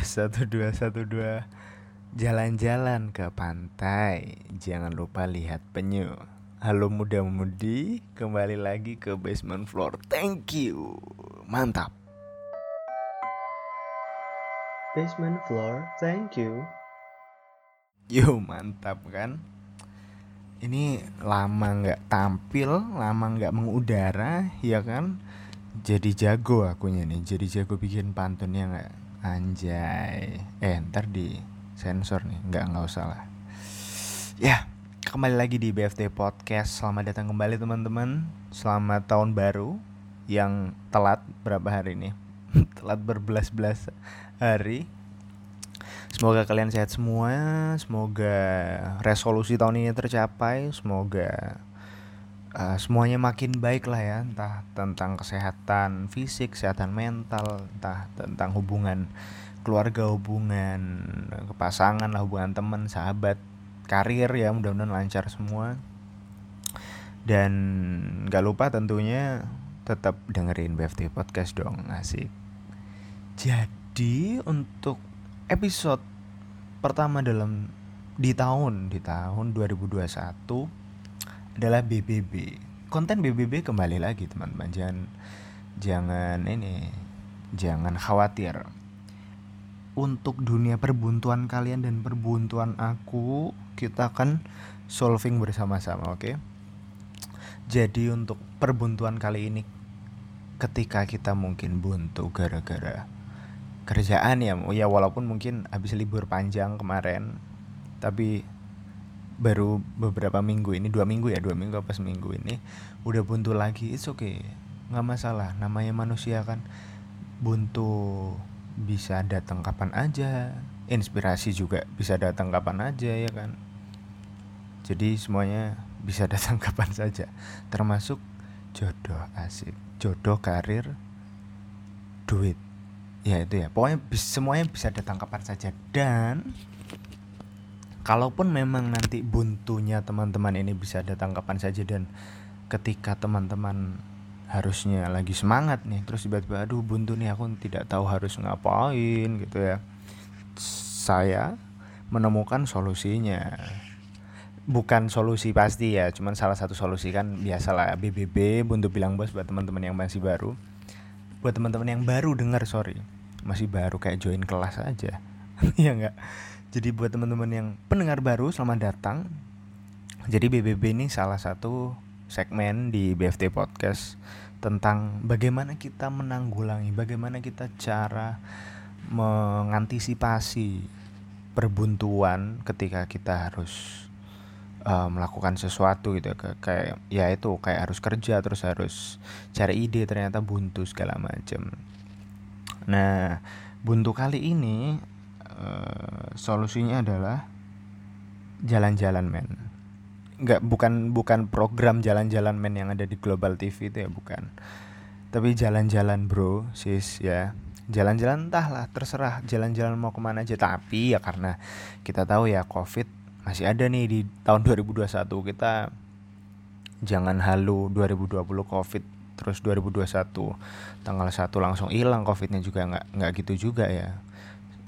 Satu dua satu dua. Jalan-jalan ke pantai. Jangan lupa lihat penyu. Halo muda-mudi Kembali lagi ke basement floor. Thank you. Mantap. Basement floor, thank you. Yo mantap kan? Ini lama nggak tampil Lama nggak mengudara Ya kan? Jadi jago akunya nih. Jadi jago bikin pantunnya nggak Anjay. Eh ntar di sensor nih. Nggak nggak usah lah. Ya kembali lagi di BFT Podcast. Selamat datang kembali teman-teman. Selamat tahun baru Yang telat berapa hari ini? Telat berbelas-belas hari. Semoga kalian sehat semua, semoga resolusi tahun ini tercapai, semoga uh, semuanya makin baik lah ya, entah tentang kesehatan fisik, kesehatan mental, entah tentang hubungan keluarga, hubungan kepasangan, lah, hubungan teman, sahabat, karir ya, mudah-mudahan lancar semua. Dan gak lupa tentunya tetap dengerin BFT Podcast dong, asik. Jadi untuk episode pertama dalam di tahun di tahun 2021 adalah BBB. Konten BBB kembali lagi teman-teman. Jangan jangan ini jangan khawatir. Untuk dunia perbuntuan kalian dan perbuntuan aku, kita akan solving bersama-sama, oke? Okay? Jadi untuk perbuntuan kali ini ketika kita mungkin buntu gara-gara kerjaan ya ya walaupun mungkin habis libur panjang kemarin tapi baru beberapa minggu ini dua minggu ya dua minggu apa seminggu ini udah buntu lagi. It's okay nggak masalah. Namanya manusia kan buntu bisa datang kapan aja inspirasi juga bisa datang kapan aja ya kan? Jadi semuanya bisa datang kapan saja. Termasuk jodoh asik jodoh karir duit. Ya itu ya pokoknya semuanya bisa datang kapan saja. Dan kalaupun memang nanti buntunya teman-teman ini bisa datang kapan saja dan ketika teman-teman harusnya lagi semangat nih terus tiba-tiba aduh buntu nih aku tidak tahu harus ngapain gitu ya. Saya menemukan solusinya. Bukan solusi pasti ya cuman salah satu solusi kan biasalah BBB buntu bilang bos buat teman-teman yang masih baru. Buat teman-teman yang baru dengar sorry masih baru kayak join kelas aja. Ya enggak jadi buat teman-teman yang pendengar baru selamat datang. Jadi BBB ini salah satu segmen di BFT Podcast tentang bagaimana kita menanggulangi bagaimana kita cara mengantisipasi perbuntuan ketika kita harus uh, melakukan sesuatu gitu ya. Kayak ya itu kayak harus kerja terus harus cari ide ternyata buntu segala macam nah buntu kali ini uh, solusinya adalah jalan-jalan men. Nggak bukan bukan program jalan-jalan men yang ada di Global TV itu ya bukan. Tapi jalan-jalan bro sis ya. Jalan-jalan entahlah terserah jalan-jalan mau ke mana aja. Tapi ya karena kita tahu ya covid masih ada nih di tahun 2021 kita jangan halu 2020 covid terus 2021 tanggal 1 langsung hilang covidnya juga. Nggak nggak gitu juga ya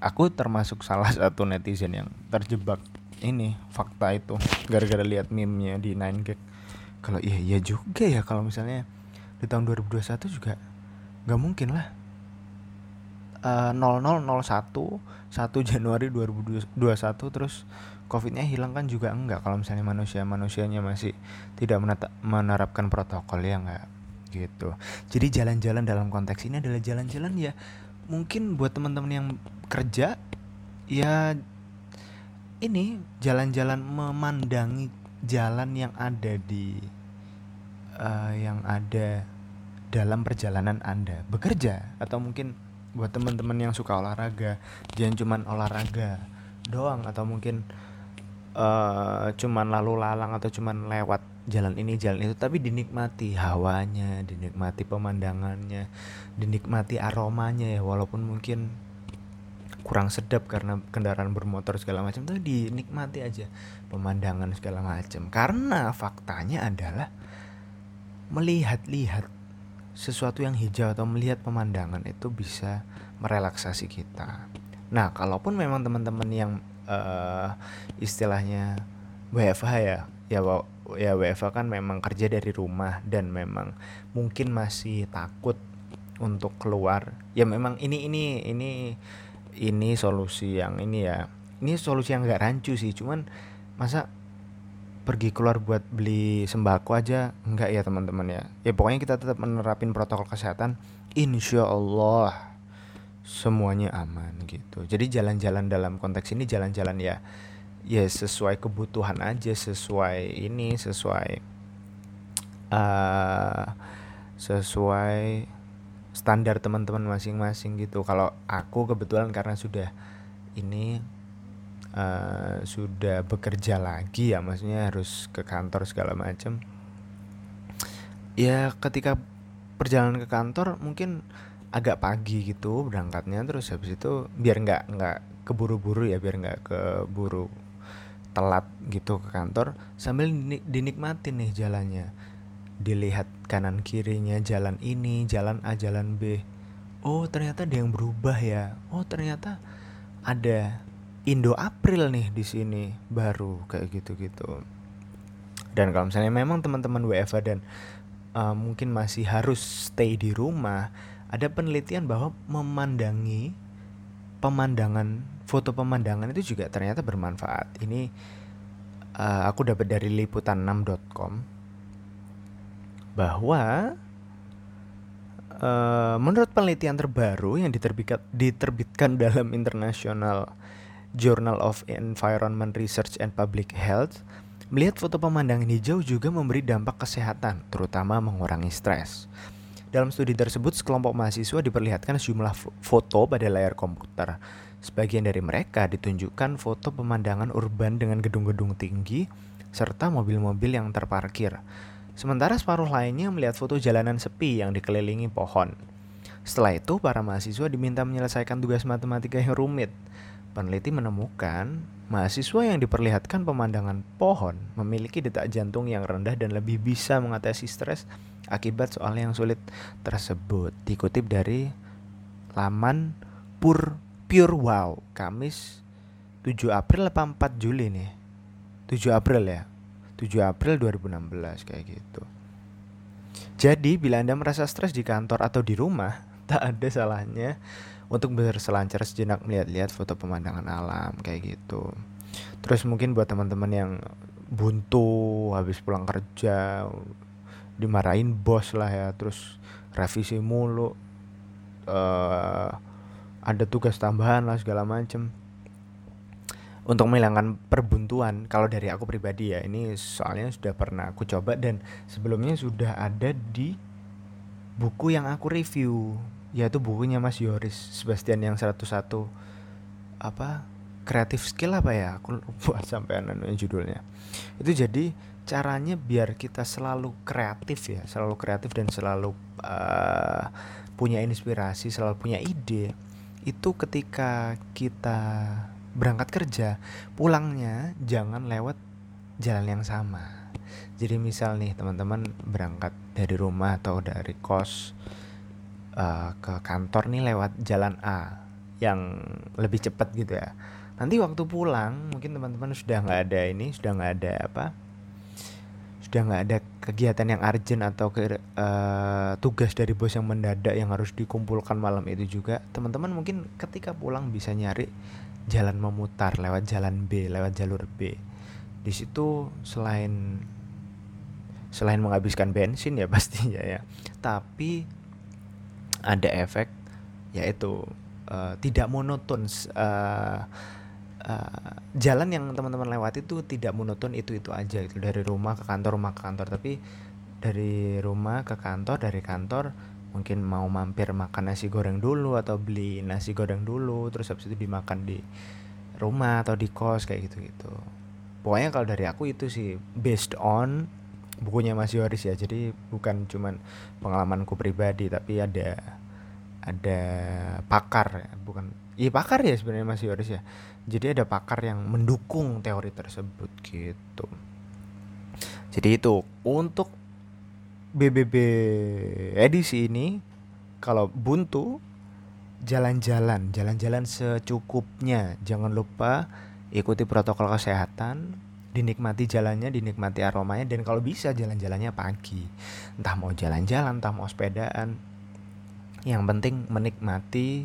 aku termasuk salah satu netizen yang terjebak ini fakta itu gara-gara lihat meme-nya di 9gag kalau iya iya juga ya kalau misalnya di tahun 2021 juga nggak mungkin lah. Uh, 0001 1 Januari 2021 terus covidnya hilang kan juga enggak. Kalau misalnya manusia manusianya masih tidak menerapkan protokol ya enggak gitu. Jadi jalan-jalan dalam konteks ini adalah jalan-jalan ya mungkin buat teman-teman yang kerja ya ini jalan-jalan memandangi jalan yang ada di uh, yang ada dalam perjalanan anda bekerja. Atau mungkin buat teman-teman yang suka olahraga jangan cuman olahraga doang. Atau mungkin uh, cuman lalu lalang atau cuman lewat jalan ini jalan itu. Tapi dinikmati hawanya dinikmati pemandangannya dinikmati aromanya ya. Walaupun mungkin kurang sedap karena kendaraan bermotor segala macam tapi dinikmati aja pemandangan segala macam. Karena faktanya adalah melihat-lihat sesuatu yang hijau atau melihat pemandangan itu bisa merelaksasi kita. Nah, kalaupun memang teman-teman yang uh, istilahnya WFH ya, ya ya WFH kan memang kerja dari rumah dan memang mungkin masih takut untuk keluar. Ya memang ini ini ini ini solusi yang ini ya. Ini solusi yang nggak rancu sih, cuman masa pergi keluar buat beli sembako aja enggak ya teman-teman ya ya pokoknya kita tetap menerapin protokol kesehatan insya Allah semuanya aman gitu jadi jalan-jalan dalam konteks ini jalan-jalan ya ya sesuai kebutuhan aja sesuai ini sesuai uh, sesuai standar teman-teman masing-masing gitu. Kalau aku kebetulan karena sudah ini uh, sudah bekerja lagi ya maksudnya harus ke kantor segala macam ya ketika perjalanan ke kantor mungkin agak pagi gitu berangkatnya terus habis itu biar nggak nggak keburu-buru ya biar nggak keburu telat gitu ke kantor sambil dinikmatin nih jalannya. Dilihat kanan kirinya jalan ini jalan A jalan B. Oh ternyata ada yang berubah ya. Oh ternyata ada Indo April nih di sini baru kayak gitu-gitu. Dan kalau misalnya memang teman-teman WFA dan uh, mungkin masih harus stay di rumah ada penelitian bahwa memandangi pemandangan foto pemandangan itu juga ternyata bermanfaat. Ini uh, aku dapat dari liputan6.com bahwa uh, menurut penelitian terbaru yang diterbitkan, diterbitkan dalam International Journal of Environment Research and Public Health, melihat foto pemandangan hijau juga memberi dampak kesehatan, terutama mengurangi stres. Dalam studi tersebut, sekelompok mahasiswa diperlihatkan sejumlah foto pada layar komputer. Sebagian dari mereka ditunjukkan foto pemandangan urban dengan gedung-gedung tinggi serta mobil-mobil yang terparkir. Sementara separuh lainnya melihat foto jalanan sepi yang dikelilingi pohon. Setelah itu, para mahasiswa diminta menyelesaikan tugas matematika yang rumit. Peneliti menemukan mahasiswa yang diperlihatkan pemandangan pohon memiliki detak jantung yang rendah dan lebih bisa mengatasi stres akibat soal yang sulit tersebut. Dikutip dari laman Pur Pure Wow, Kamis 7 April apa 4 Juli nih? 7 April ya. 7 April 2016 kayak gitu. Jadi bila Anda merasa stres di kantor atau di rumah, tak ada salahnya untuk berselancar sejenak melihat-lihat foto pemandangan alam kayak gitu. Terus mungkin buat teman-teman yang buntu habis pulang kerja dimarahin bos lah ya terus revisi mulu uh, ada tugas tambahan lah segala macem. Untuk menghilangkan perbuntuan kalau dari aku pribadi ya ini soalnya sudah pernah aku coba dan sebelumnya sudah ada di buku yang aku review yaitu bukunya Mas Yoris Sebastian yang 101 apa? Kreatif skill apa ya? Aku lupa sampai judulnya. Itu jadi caranya biar kita selalu kreatif ya selalu kreatif dan selalu uh, punya inspirasi selalu punya ide itu ketika kita berangkat kerja pulangnya jangan lewat jalan yang sama. Jadi misal nih teman-teman berangkat dari rumah atau dari kos uh, ke kantor nih lewat jalan A yang lebih cepat gitu ya. Nanti waktu pulang mungkin teman-teman sudah nggak ada ini sudah nggak ada apa sudah nggak ada kegiatan yang urgent atau ke, uh, tugas dari bos yang mendadak yang harus dikumpulkan malam itu juga teman-teman mungkin ketika pulang bisa nyari jalan memutar lewat jalan B lewat jalur B. Di situ selain selain menghabiskan bensin ya pastinya ya tapi ada efek yaitu uh, tidak monoton uh, uh, jalan yang teman-teman lewati itu tidak monoton itu itu aja itu dari rumah ke kantor rumah ke kantor. Tapi dari rumah ke kantor dari kantor mungkin mau mampir makan nasi goreng dulu atau beli nasi goreng dulu terus habis itu dimakan di rumah atau di kos kayak gitu gitu pokoknya kalau dari aku itu sih based on bukunya Mas Yoris ya. Jadi bukan cuman pengalamanku pribadi tapi ada ada pakar bukan iya pakar ya sebenarnya Mas Yoris ya jadi ada pakar yang mendukung teori tersebut gitu jadi itu untuk BBB edisi ini kalau buntu jalan-jalan, jalan-jalan secukupnya. Jangan lupa ikuti protokol kesehatan, dinikmati jalannya, dinikmati aromanya dan kalau bisa jalan-jalannya pagi. Entah mau jalan-jalan, entah mau sepedaan. Yang penting menikmati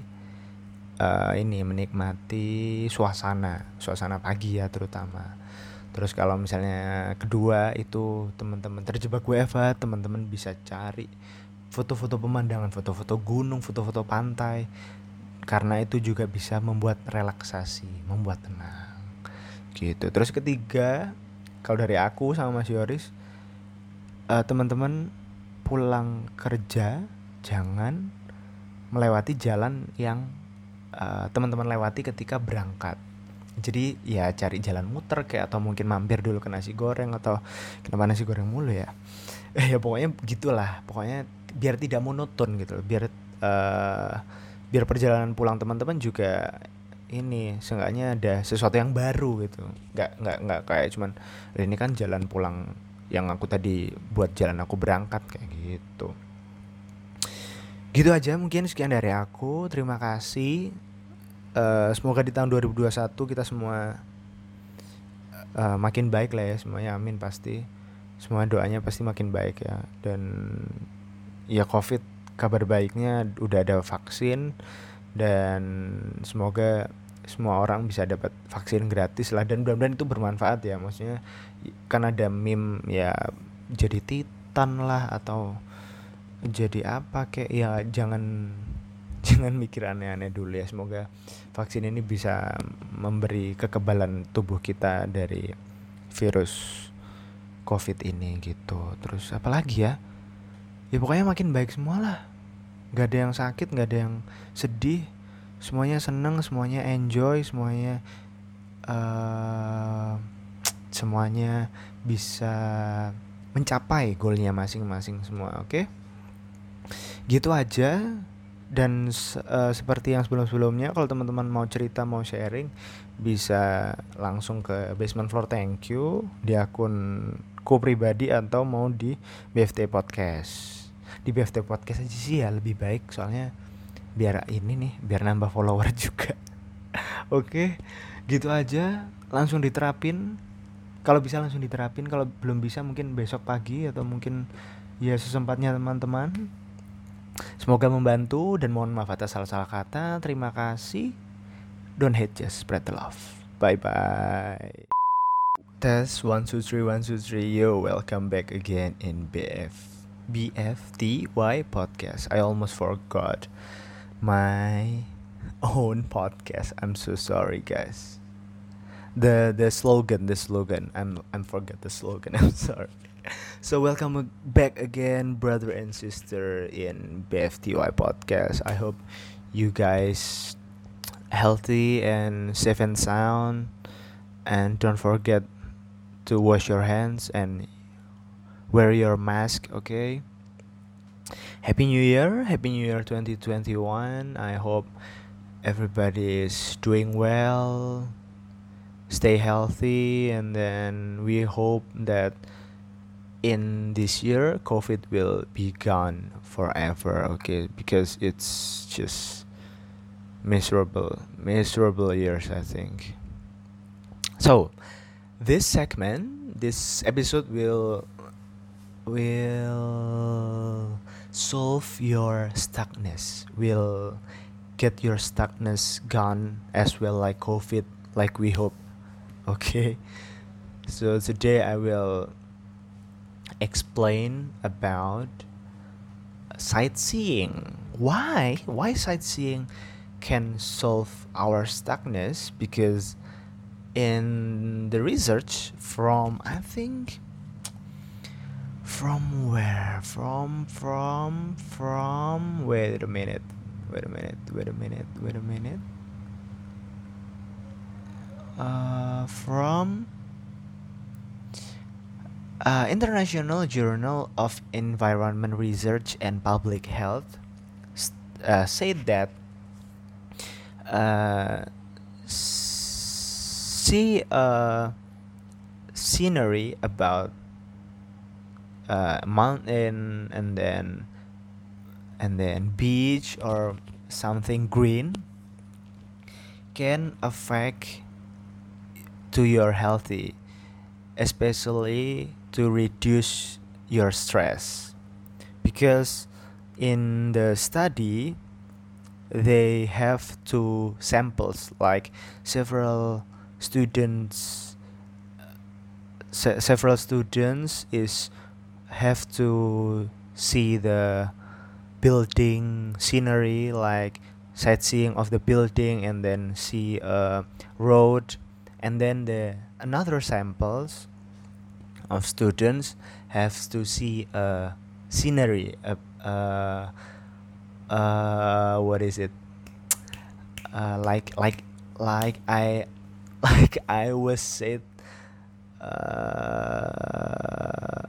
uh, ini menikmati suasana, suasana pagi ya terutama. Terus kalau misalnya kedua itu teman-teman terjebak WFH, teman-teman bisa cari foto-foto pemandangan, foto-foto gunung, foto-foto pantai. Karena itu juga bisa membuat relaksasi, membuat tenang. Gitu. Terus ketiga, kalau dari aku sama Mas Yoris, uh, teman-teman pulang kerja jangan melewati jalan yang uh, teman-teman lewati ketika berangkat. Jadi ya cari jalan muter kayak atau mungkin mampir dulu ke nasi goreng atau kenapa nasi goreng mulu ya. Eh, ya pokoknya gitulah. Pokoknya biar tidak monoton gitu biar uh, biar perjalanan pulang teman-teman juga ini seenggaknya ada sesuatu yang baru gitu nggak nggak nggak kayak cuman ini kan jalan pulang yang aku tadi buat jalan aku berangkat kayak gitu gitu aja mungkin sekian dari aku terima kasih uh, semoga di tahun 2021 kita semua uh, makin baik lah ya semuanya amin pasti. Semua doanya pasti makin baik ya. Dan ya covid kabar baiknya udah ada vaksin dan semoga semua orang bisa dapat vaksin gratis lah. Dan mudah-mudahan itu bermanfaat ya maksudnya kan ada meme ya jadi titan lah atau jadi apa kayak ya jangan jangan mikir aneh-aneh dulu ya. Semoga vaksin ini bisa memberi kekebalan tubuh kita dari virus covid ini gitu. Terus apalagi ya? Ya pokoknya makin baik semua lah nggak ada yang sakit nggak ada yang sedih. Semuanya seneng semuanya enjoy semuanya uh, semuanya bisa mencapai goalnya masing-masing semua oke? Okay? gitu aja dan uh, seperti yang sebelum-sebelumnya kalau teman-teman mau cerita mau sharing bisa langsung ke basement floor. Thank you. Di akun ku pribadi atau mau di BFT podcast. Di BFT podcast aja sih ya lebih baik. Soalnya biar ini nih biar nambah follower juga. Oke gitu aja. Langsung diterapin. Kalau bisa langsung diterapin kalau belum bisa mungkin besok pagi atau mungkin ya sesempatnya teman-teman semoga membantu dan mohon maaf atas salah-salah kata terima kasih don't hate just spread the love bye bye Test one two three one two three yo welcome back again in BF BFTY podcast. I almost forgot my own podcast. I'm so sorry, guys. The the slogan, the slogan. I'm I'm forget the slogan. I'm sorry. So welcome back again, brother and sister in BFTY podcast. I hope you guys healthy and safe and sound, and don't forget to wash your hands and wear your mask okay? Happy new year. Happy new year 2021 i hope everybody is doing well. Stay healthy. And then we hope that in this year covid will be gone forever okay? Because it's just miserable miserable years i think. So this segment this episode will will solve your stuckness will get your stuckness gone as well like covid like we hope okay? So today i will explain about sightseeing why why sightseeing can solve our stuckness because in the research from i think from where? From, from, from. Wait a minute. Wait a minute. Wait a minute. Wait a minute. Uh, from uh, International Journal of Environment Research and Public Health uh, said that uh, see a scenery about uh, mountain and then and then beach or something green can affect to your healthy especially to reduce your stress. Because in the study they have two samples like several students se- several students is have to see the building scenery like sightseeing of the building and then see a road. And then the another samples of students have to see a scenery a, uh what is it? Uh like like like i like i was said uh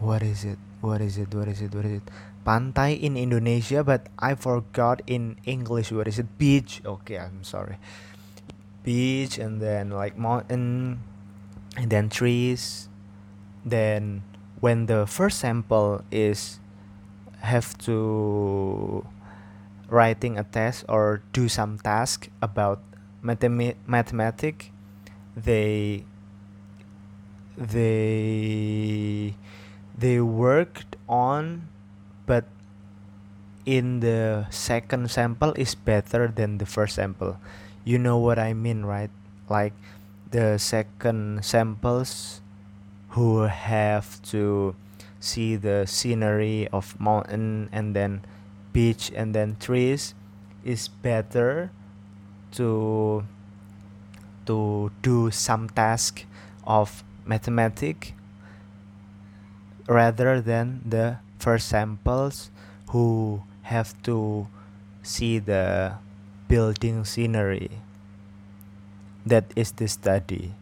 what is it? What is it? What is it? What is it? Pantai in indonesia but i forgot in english what is it. Beach. Okay i'm sorry. Beach and then like mountain and then trees then when the first sample is have to writing a test or do some task about mathema- mathematic they they they worked on but in the second sample is better than the first sample. You know what i mean right? Like the second samples who have to see the scenery of mountain and then beach and then trees is better to to do some task of mathematics rather than the first samples who have to see the building scenery. That is the study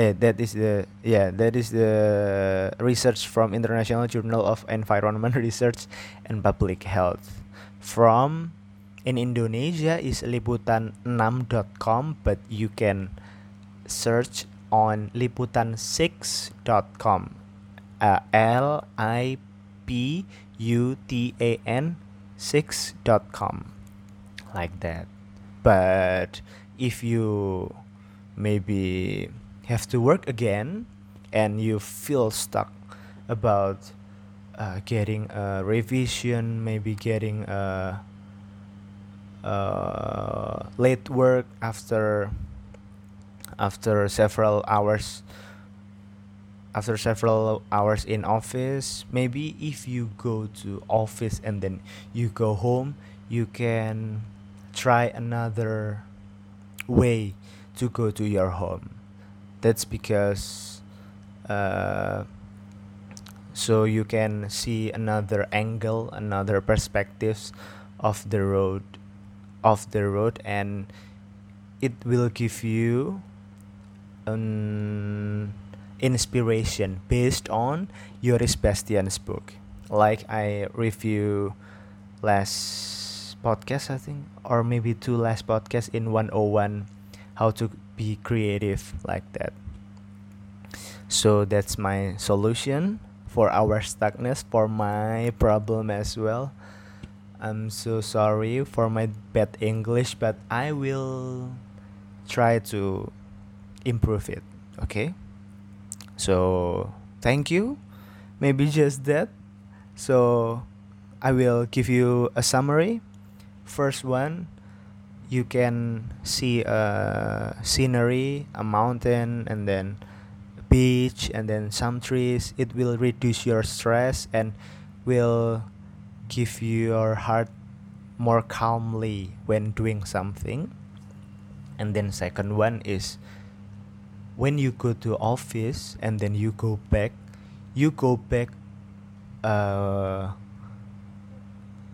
eh, that is the yeah that is the research from international journal of environment research and public health. From in indonesia is liputan6.com but you can search on liputan6.com uh, l i p u t a n 6.com like that. But if you maybe have to work again and you feel stuck about uh, getting a revision maybe getting a, a late work after after several hours after several hours in office. Maybe if you go to office and then you go home you can try another way to go to your home that's because uh, so you can see another angle another perspectives of the road of the road and it will give you an inspiration based on Joris Bastian's book. Like I review last podcast I think or maybe two last podcasts in 101 how to be creative like that. So that's my solution for our stuckness for my problem as well. I'm so sorry for my bad english but i will try to improve it okay? So thank you. Maybe just that. So i will give you a summary. First one you can see a scenery a mountain and then beach and then some trees. It will reduce your stress and will give your heart more calmly when doing something. And then second one is when you go to office and then you go back you go back uh,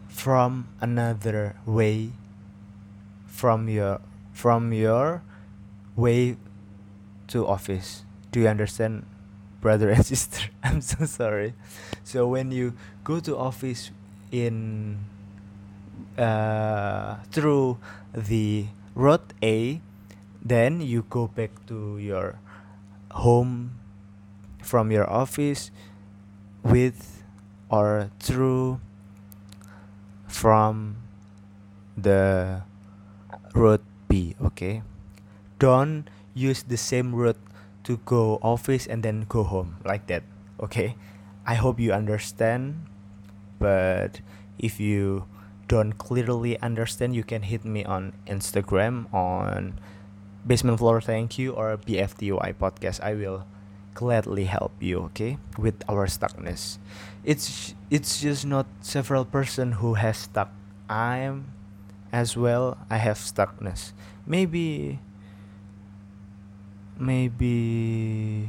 from another way from your from your way to office. Do you understand brother and sister? I'm so sorry. So when you go to office in uh, through the road a then you go back to your home from your office with or through from the route B okay? Don't use the same route to go office and then go home like that okay? I hope you understand but if you don't clearly understand you can hit me on Instagram on basement floor thank you or BFTY podcast. I will gladly help you okay with our stuckness. It's it's just not several person who has stuck. I'm as well i have stuckness. Maybe maybe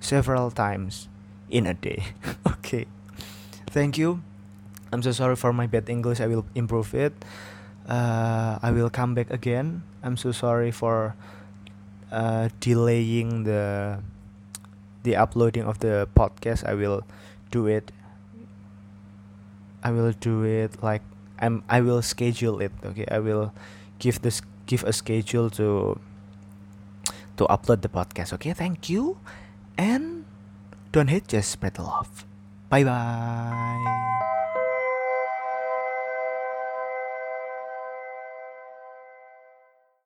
several times in a day. Okay. Thank you. I'm so sorry for my bad english. I will improve it. Uh, i will come back again. I'm so sorry for uh, delaying the the uploading of the podcast. I will do it. I will do it like i'm i will schedule it okay? I will give this give a schedule to to upload the podcast okay? Thank you. And don't hate just spread the love. Bye bye